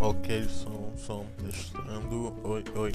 Ok, som, som, tá testando. Oi, oi.